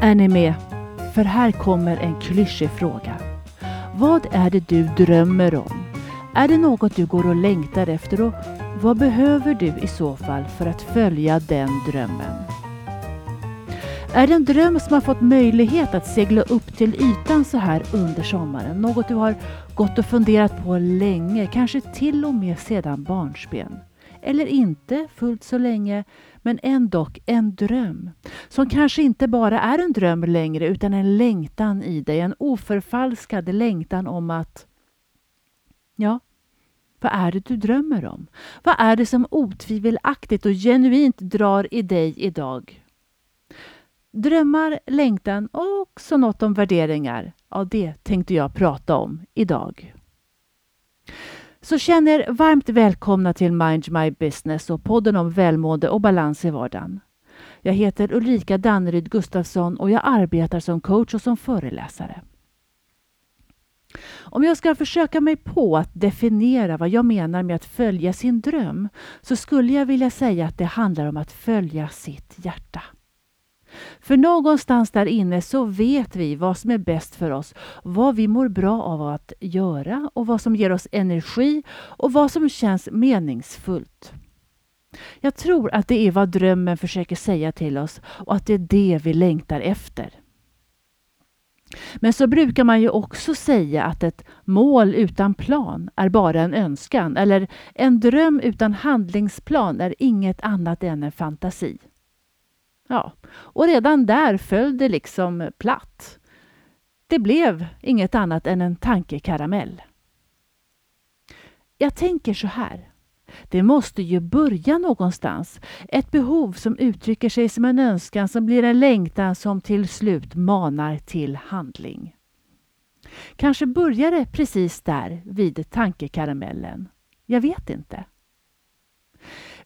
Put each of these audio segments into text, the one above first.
Är ni med? För här kommer en klyschig fråga. Vad är det du drömmer om? Är det något du går och längtar efter och vad behöver du i så fall för att följa den drömmen? Är det en dröm som har fått möjlighet att segla upp till ytan så här under sommaren? Något du har gått och funderat på länge, kanske till och med sedan barnsben? Eller inte fullt så länge, men ändå en dröm. Som kanske inte bara är en dröm längre utan en längtan i dig, en oförfalskad längtan om att Ja, vad är det du drömmer om? Vad är det som otvivelaktigt och genuint drar i dig idag? Drömmar, längtan och också något om värderingar. Ja, det tänkte jag prata om idag. Så känn er varmt välkomna till Mind My Business och podden om välmående och balans i vardagen. Jag heter Ulrika Danneryd Gustafsson och jag arbetar som coach och som föreläsare. Om jag ska försöka mig på att definiera vad jag menar med att följa sin dröm så skulle jag vilja säga att det handlar om att följa sitt hjärta. För någonstans där inne så vet vi vad som är bäst för oss, vad vi mår bra av att göra och vad som ger oss energi och vad som känns meningsfullt. Jag tror att det är vad drömmen försöker säga till oss och att det är det vi längtar efter. Men så brukar man ju också säga att ett mål utan plan är bara en önskan eller en dröm utan handlingsplan är inget annat än en fantasi. Ja, och redan där föll det liksom platt. Det blev inget annat än en tankekaramell. Jag tänker så här. Det måste ju börja någonstans. Ett behov som uttrycker sig som en önskan som blir en längtan som till slut manar till handling. Kanske börjar det precis där vid tankekaramellen. Jag vet inte.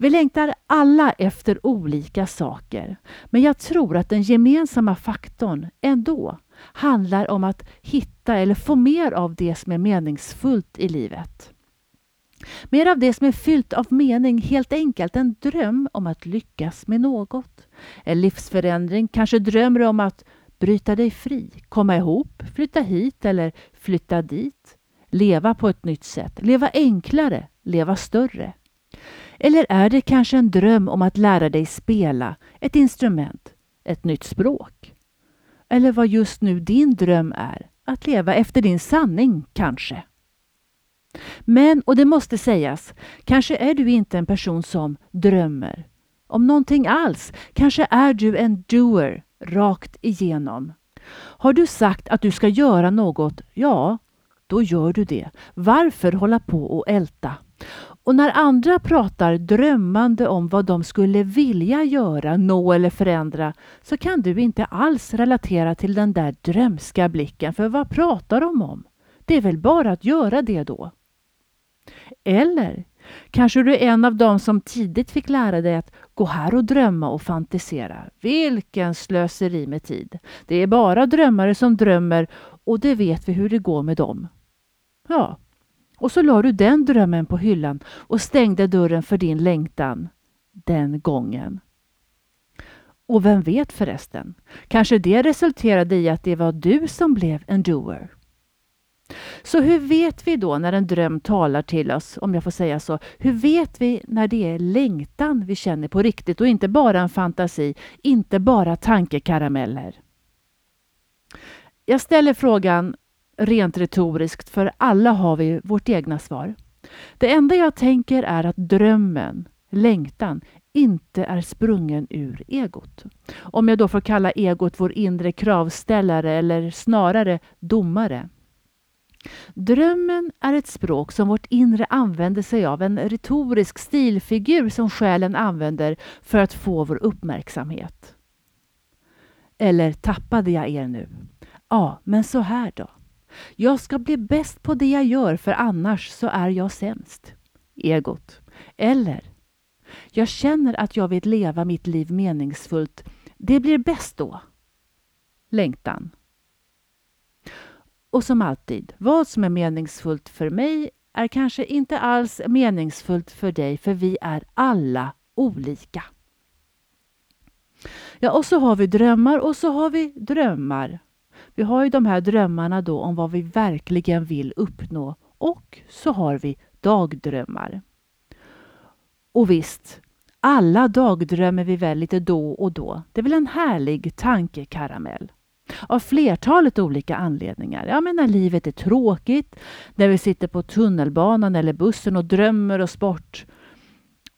Vi längtar alla efter olika saker, men jag tror att den gemensamma faktorn ändå handlar om att hitta eller få mer av det som är meningsfullt i livet. Mer av det som är fyllt av mening, helt enkelt en dröm om att lyckas med något. En livsförändring, kanske drömmer om att bryta dig fri, komma ihop, flytta hit eller flytta dit. Leva på ett nytt sätt, leva enklare, leva större. Eller är det kanske en dröm om att lära dig spela ett instrument, ett nytt språk? Eller vad just nu din dröm är, att leva efter din sanning kanske? Men, och det måste sägas, kanske är du inte en person som drömmer om någonting alls. Kanske är du en doer rakt igenom. Har du sagt att du ska göra något, ja, då gör du det. Varför hålla på och älta? Och när andra pratar drömmande om vad de skulle vilja göra, nå eller förändra så kan du inte alls relatera till den där drömska blicken. För vad pratar de om? Det är väl bara att göra det då? Eller kanske du är en av dem som tidigt fick lära dig att gå här och drömma och fantisera. Vilken slöseri med tid! Det är bara drömmare som drömmer och det vet vi hur det går med dem. Ja, och så la du den drömmen på hyllan och stängde dörren för din längtan den gången. Och vem vet förresten, kanske det resulterade i att det var du som blev en doer. Så hur vet vi då när en dröm talar till oss, om jag får säga så? Hur vet vi när det är längtan vi känner på riktigt och inte bara en fantasi, inte bara tankekarameller? Jag ställer frågan rent retoriskt, för alla har vi vårt egna svar. Det enda jag tänker är att drömmen, längtan, inte är sprungen ur egot. Om jag då får kalla egot vår inre kravställare eller snarare domare. Drömmen är ett språk som vårt inre använder sig av, en retorisk stilfigur som själen använder för att få vår uppmärksamhet. Eller tappade jag er nu? Ja, men så här då. Jag ska bli bäst på det jag gör för annars så är jag sämst. Egot. Eller jag känner att jag vill leva mitt liv meningsfullt. Det blir bäst då. Längtan. Och som alltid, vad som är meningsfullt för mig är kanske inte alls meningsfullt för dig, för vi är alla olika. Ja, och så har vi drömmar och så har vi drömmar. Vi har ju de här drömmarna då om vad vi verkligen vill uppnå och så har vi dagdrömmar. Och visst, alla dagdrömmer vi väl lite då och då. Det är väl en härlig tankekaramell. Av flertalet olika anledningar. Ja, men när livet är tråkigt, när vi sitter på tunnelbanan eller bussen och drömmer oss bort.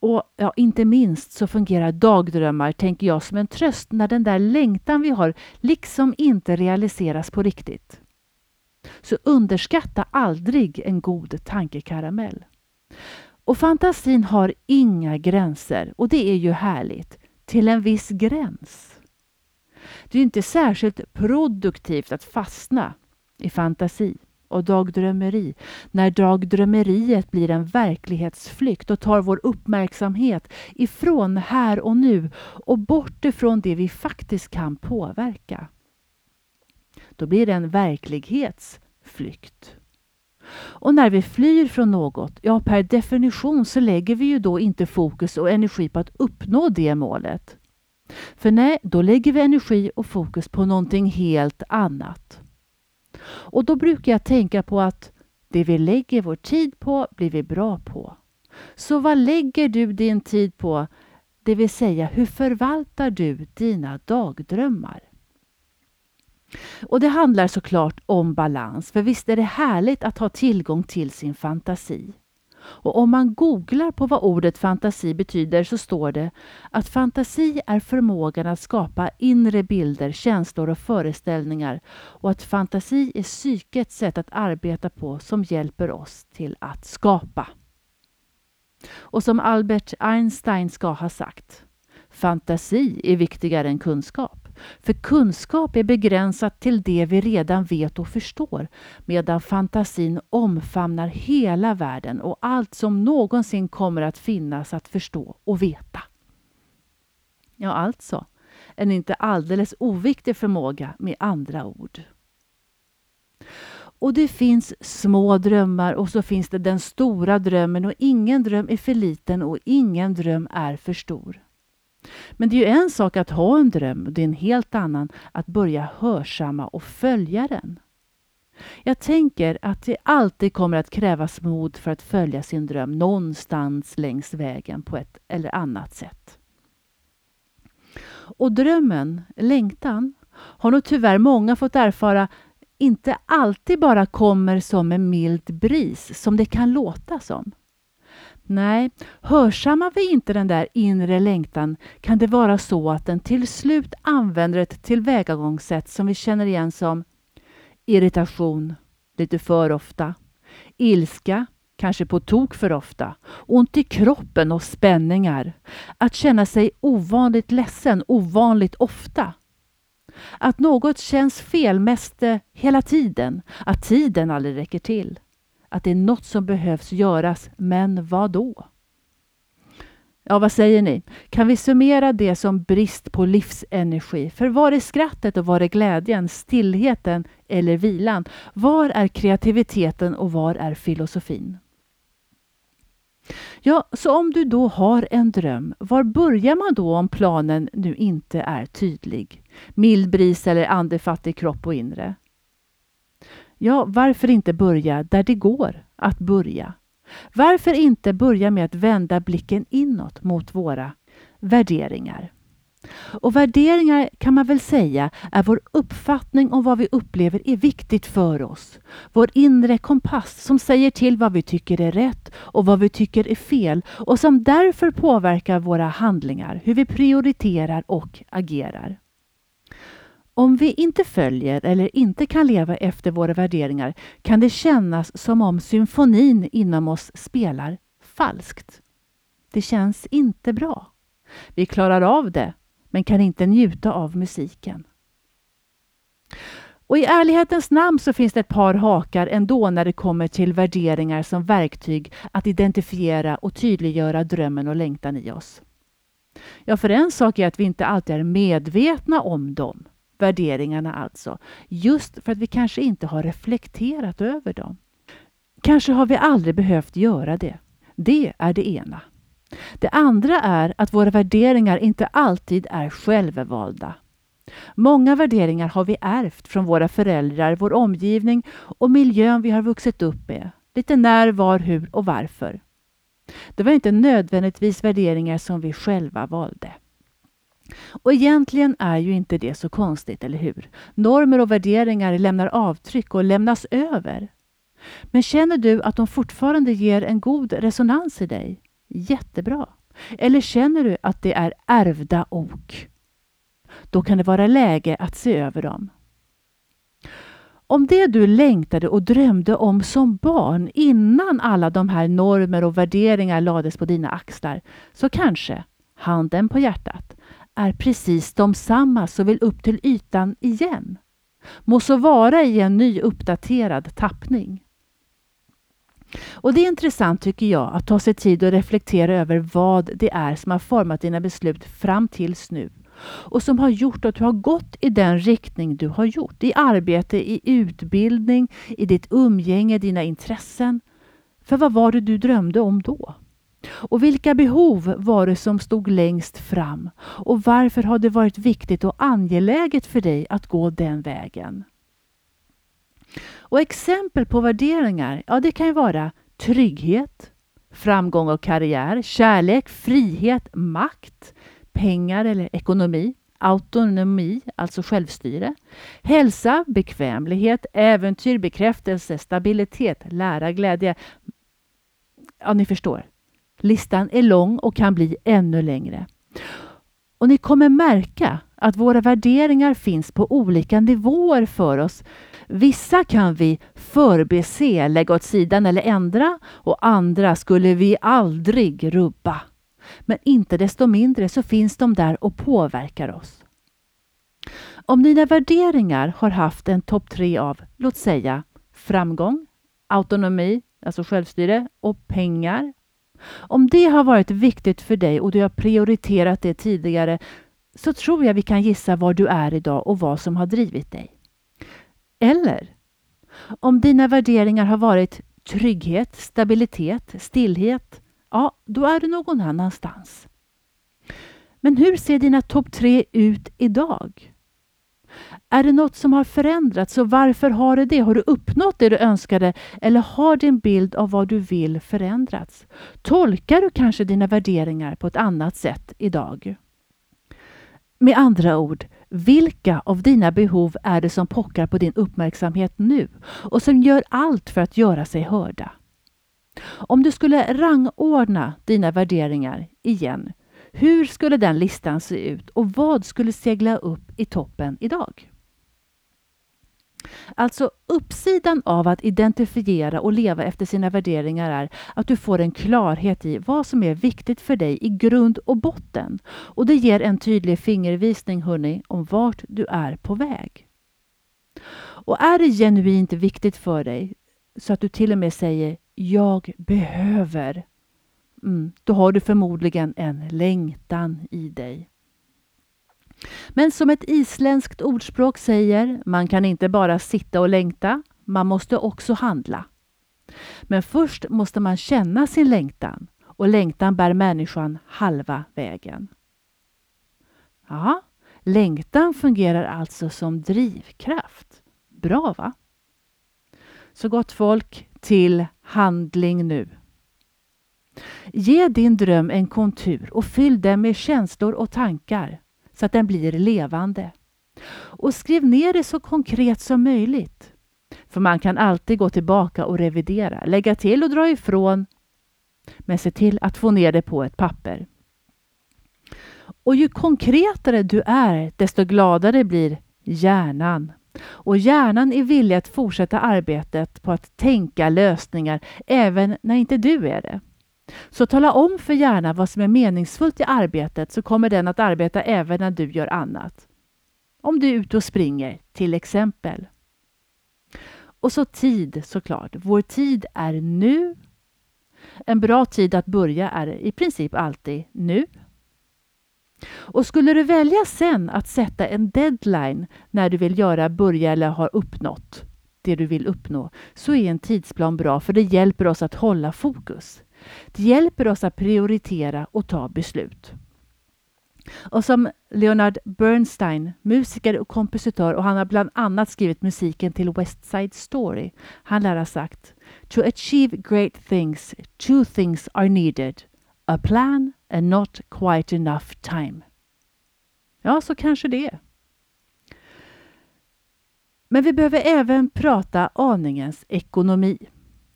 Och ja, inte minst så fungerar dagdrömmar, tänker jag, som en tröst när den där längtan vi har liksom inte realiseras på riktigt. Så underskatta aldrig en god tankekaramell. Och fantasin har inga gränser och det är ju härligt. Till en viss gräns. Det är inte särskilt produktivt att fastna i fantasi och dagdrömmeri när dagdrömmeriet blir en verklighetsflykt och tar vår uppmärksamhet ifrån här och nu och bort ifrån det vi faktiskt kan påverka. Då blir det en verklighetsflykt. Och när vi flyr från något, ja per definition så lägger vi ju då inte fokus och energi på att uppnå det målet. För nej, då lägger vi energi och fokus på någonting helt annat. Och då brukar jag tänka på att det vi lägger vår tid på blir vi bra på. Så vad lägger du din tid på? Det vill säga, hur förvaltar du dina dagdrömmar? Och det handlar såklart om balans, för visst är det härligt att ha tillgång till sin fantasi. Och om man googlar på vad ordet fantasi betyder så står det att fantasi är förmågan att skapa inre bilder, känslor och föreställningar och att fantasi är psykets sätt att arbeta på som hjälper oss till att skapa. Och som Albert Einstein ska ha sagt, fantasi är viktigare än kunskap. För kunskap är begränsat till det vi redan vet och förstår, medan fantasin omfamnar hela världen och allt som någonsin kommer att finnas att förstå och veta. Ja, alltså en inte alldeles oviktig förmåga med andra ord. Och det finns små drömmar och så finns det den stora drömmen och ingen dröm är för liten och ingen dröm är för stor. Men det är ju en sak att ha en dröm och det är en helt annan att börja hörsamma och följa den. Jag tänker att det alltid kommer att krävas mod för att följa sin dröm någonstans längs vägen på ett eller annat sätt. Och drömmen, längtan, har nog tyvärr många fått erfara inte alltid bara kommer som en mild bris som det kan låta som. Nej, hörsammar vi inte den där inre längtan kan det vara så att den till slut använder ett tillvägagångssätt som vi känner igen som irritation, lite för ofta, ilska, kanske på tok för ofta, ont i kroppen och spänningar, att känna sig ovanligt ledsen ovanligt ofta. Att något känns fel mest eh, hela tiden, att tiden aldrig räcker till att det är något som behövs göras, men vad då? Ja, vad säger ni? Kan vi summera det som brist på livsenergi? För var är skrattet och var är glädjen, stillheten eller vilan? Var är kreativiteten och var är filosofin? Ja, så om du då har en dröm, var börjar man då om planen nu inte är tydlig? Mild bris eller andefattig kropp och inre? Ja, varför inte börja där det går att börja? Varför inte börja med att vända blicken inåt mot våra värderingar? Och värderingar kan man väl säga är vår uppfattning om vad vi upplever är viktigt för oss. Vår inre kompass som säger till vad vi tycker är rätt och vad vi tycker är fel och som därför påverkar våra handlingar, hur vi prioriterar och agerar. Om vi inte följer eller inte kan leva efter våra värderingar kan det kännas som om symfonin inom oss spelar falskt. Det känns inte bra. Vi klarar av det, men kan inte njuta av musiken. Och I ärlighetens namn så finns det ett par hakar ändå när det kommer till värderingar som verktyg att identifiera och tydliggöra drömmen och längtan i oss. Ja, för en sak är att vi inte alltid är medvetna om dem värderingarna alltså. Just för att vi kanske inte har reflekterat över dem. Kanske har vi aldrig behövt göra det. Det är det ena. Det andra är att våra värderingar inte alltid är självvalda. Många värderingar har vi ärvt från våra föräldrar, vår omgivning och miljön vi har vuxit upp med. Lite när, var, hur och varför. Det var inte nödvändigtvis värderingar som vi själva valde. Och egentligen är ju inte det så konstigt, eller hur? Normer och värderingar lämnar avtryck och lämnas över. Men känner du att de fortfarande ger en god resonans i dig? Jättebra. Eller känner du att det är ärvda ok? Då kan det vara läge att se över dem. Om det du längtade och drömde om som barn innan alla de här normer och värderingar lades på dina axlar, så kanske, handen på hjärtat, är precis de samma som vill upp till ytan igen. Må så vara i en ny uppdaterad tappning. Och Det är intressant tycker jag att ta sig tid att reflektera över vad det är som har format dina beslut fram tills nu och som har gjort att du har gått i den riktning du har gjort. I arbete, i utbildning, i ditt umgänge, dina intressen. För vad var det du drömde om då? Och vilka behov var det som stod längst fram? Och varför har det varit viktigt och angeläget för dig att gå den vägen? Och exempel på värderingar, ja det kan ju vara trygghet, framgång och karriär, kärlek, frihet, makt, pengar eller ekonomi, autonomi, alltså självstyre, hälsa, bekvämlighet, äventyr, bekräftelse, stabilitet, lära, glädje. Ja, ni förstår. Listan är lång och kan bli ännu längre. Och ni kommer märka att våra värderingar finns på olika nivåer för oss. Vissa kan vi förbese, lägga åt sidan eller ändra och andra skulle vi aldrig rubba. Men inte desto mindre så finns de där och påverkar oss. Om dina värderingar har haft en topp tre av, låt säga, framgång, autonomi, alltså självstyre och pengar. Om det har varit viktigt för dig och du har prioriterat det tidigare så tror jag vi kan gissa var du är idag och vad som har drivit dig. Eller om dina värderingar har varit trygghet, stabilitet, stillhet, ja, då är du någon annanstans. Men hur ser dina topp tre ut idag? Är det något som har förändrats och varför har det det? Har du uppnått det du önskade eller har din bild av vad du vill förändrats? Tolkar du kanske dina värderingar på ett annat sätt idag? Med andra ord, vilka av dina behov är det som pockar på din uppmärksamhet nu och som gör allt för att göra sig hörda? Om du skulle rangordna dina värderingar igen, hur skulle den listan se ut och vad skulle segla upp i toppen idag? Alltså uppsidan av att identifiera och leva efter sina värderingar är att du får en klarhet i vad som är viktigt för dig i grund och botten. Och det ger en tydlig fingervisning hörni, om vart du är på väg. Och är det genuint viktigt för dig så att du till och med säger jag behöver. Mm, då har du förmodligen en längtan i dig. Men som ett isländskt ordspråk säger, man kan inte bara sitta och längta, man måste också handla. Men först måste man känna sin längtan och längtan bär människan halva vägen. Ja, längtan fungerar alltså som drivkraft. Bra va? Så gott folk, till handling nu. Ge din dröm en kontur och fyll den med känslor och tankar så att den blir levande. Och skriv ner det så konkret som möjligt. För man kan alltid gå tillbaka och revidera, lägga till och dra ifrån. Men se till att få ner det på ett papper. Och ju konkretare du är, desto gladare blir hjärnan. Och hjärnan är villig att fortsätta arbetet på att tänka lösningar även när inte du är det. Så tala om för hjärnan vad som är meningsfullt i arbetet så kommer den att arbeta även när du gör annat. Om du är ute och springer, till exempel. Och så tid såklart. Vår tid är nu. En bra tid att börja är i princip alltid nu. Och skulle du välja sen att sätta en deadline när du vill göra, börja eller har uppnått det du vill uppnå, så är en tidsplan bra för det hjälper oss att hålla fokus. Det hjälper oss att prioritera och ta beslut. Och som Leonard Bernstein, musiker och kompositör och han har bland annat skrivit musiken till West Side Story. Han lär ha sagt To achieve great things, two things are needed. A plan and not quite enough time. Ja, så kanske det är. Men vi behöver även prata aningens ekonomi,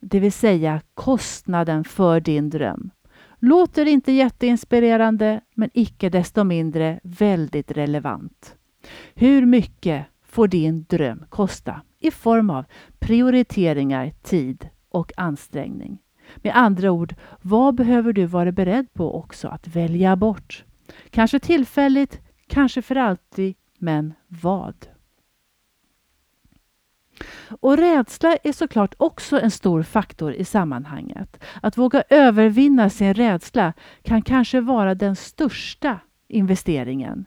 det vill säga kostnaden för din dröm. Låter inte jätteinspirerande, men icke desto mindre väldigt relevant. Hur mycket får din dröm kosta i form av prioriteringar, tid och ansträngning? Med andra ord, vad behöver du vara beredd på också att välja bort? Kanske tillfälligt, kanske för alltid, men vad? Och rädsla är såklart också en stor faktor i sammanhanget. Att våga övervinna sin rädsla kan kanske vara den största investeringen.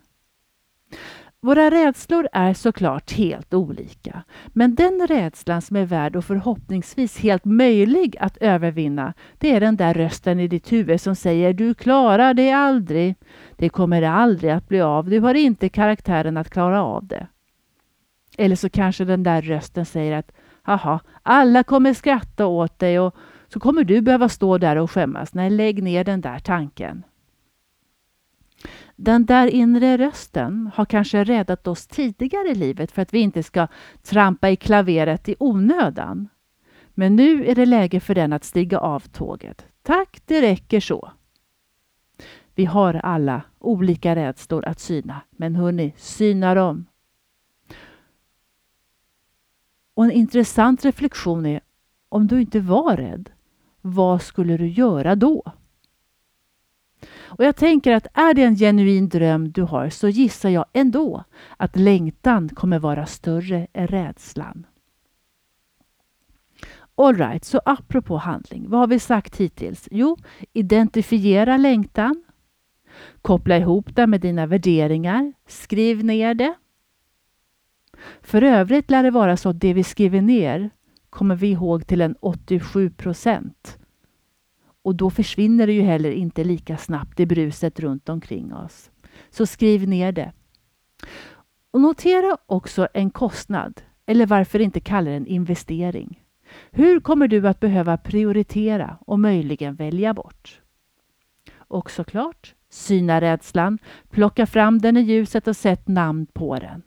Våra rädslor är såklart helt olika, men den rädslan som är värd och förhoppningsvis helt möjlig att övervinna, det är den där rösten i ditt huvud som säger du klarar det aldrig. Det kommer aldrig att bli av. Du har inte karaktären att klara av det. Eller så kanske den där rösten säger att jaha, alla kommer skratta åt dig och så kommer du behöva stå där och skämmas. Nej, lägg ner den där tanken. Den där inre rösten har kanske räddat oss tidigare i livet för att vi inte ska trampa i klaveret i onödan. Men nu är det läge för den att stiga av tåget. Tack, det räcker så. Vi har alla olika rädslor att syna, men hörni, syna dem. Och en intressant reflektion är, om du inte var rädd, vad skulle du göra då? Och jag tänker att är det en genuin dröm du har så gissar jag ändå att längtan kommer vara större än rädslan. Alright, så apropå handling, vad har vi sagt hittills? Jo, identifiera längtan. Koppla ihop den med dina värderingar. Skriv ner det. För övrigt lär det vara så att det vi skriver ner kommer vi ihåg till en 87 procent. Och då försvinner det ju heller inte lika snabbt i bruset runt omkring oss. Så skriv ner det. Och notera också en kostnad, eller varför inte kalla den investering. Hur kommer du att behöva prioritera och möjligen välja bort? Och såklart, syna rädslan, plocka fram den i ljuset och sätt namn på den.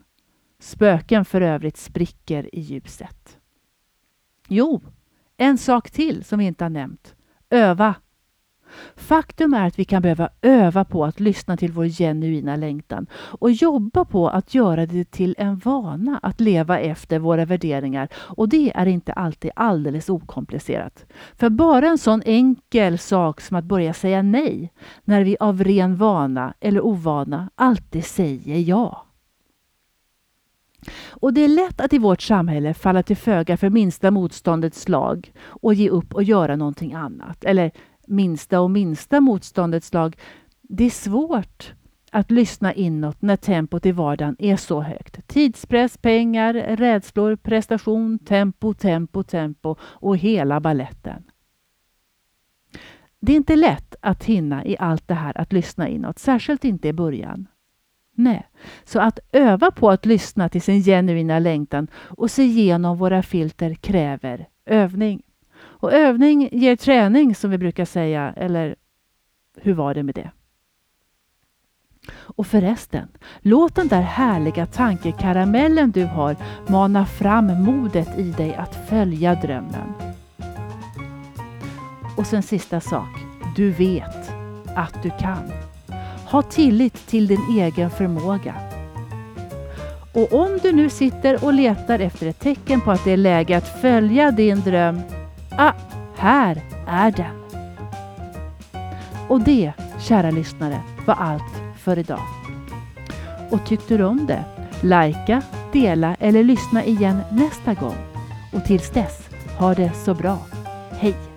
Spöken för övrigt spricker i ljuset. Jo, en sak till som vi inte har nämnt. Öva. Faktum är att vi kan behöva öva på att lyssna till vår genuina längtan och jobba på att göra det till en vana att leva efter våra värderingar. Och det är inte alltid alldeles okomplicerat. För bara en sån enkel sak som att börja säga nej när vi av ren vana eller ovana alltid säger ja. Och det är lätt att i vårt samhälle falla till föga för minsta motståndets slag och ge upp och göra någonting annat. Eller minsta och minsta motståndets lag. Det är svårt att lyssna inåt när tempot i vardagen är så högt. Tidspress, pengar, rädslor, prestation, tempo, tempo, tempo och hela balletten. Det är inte lätt att hinna i allt det här att lyssna inåt, särskilt inte i början. Nej, så att öva på att lyssna till sin genuina längtan och se igenom våra filter kräver övning. Och övning ger träning som vi brukar säga, eller hur var det med det? Och förresten, låt den där härliga tankekaramellen du har mana fram modet i dig att följa drömmen. Och sen sista sak, du vet att du kan. Ha tillit till din egen förmåga. Och om du nu sitter och letar efter ett tecken på att det är läge att följa din dröm, ah, här är den. Och det, kära lyssnare, var allt för idag. Och tyckte du om det? Lajka, dela eller lyssna igen nästa gång. Och tills dess, ha det så bra. Hej!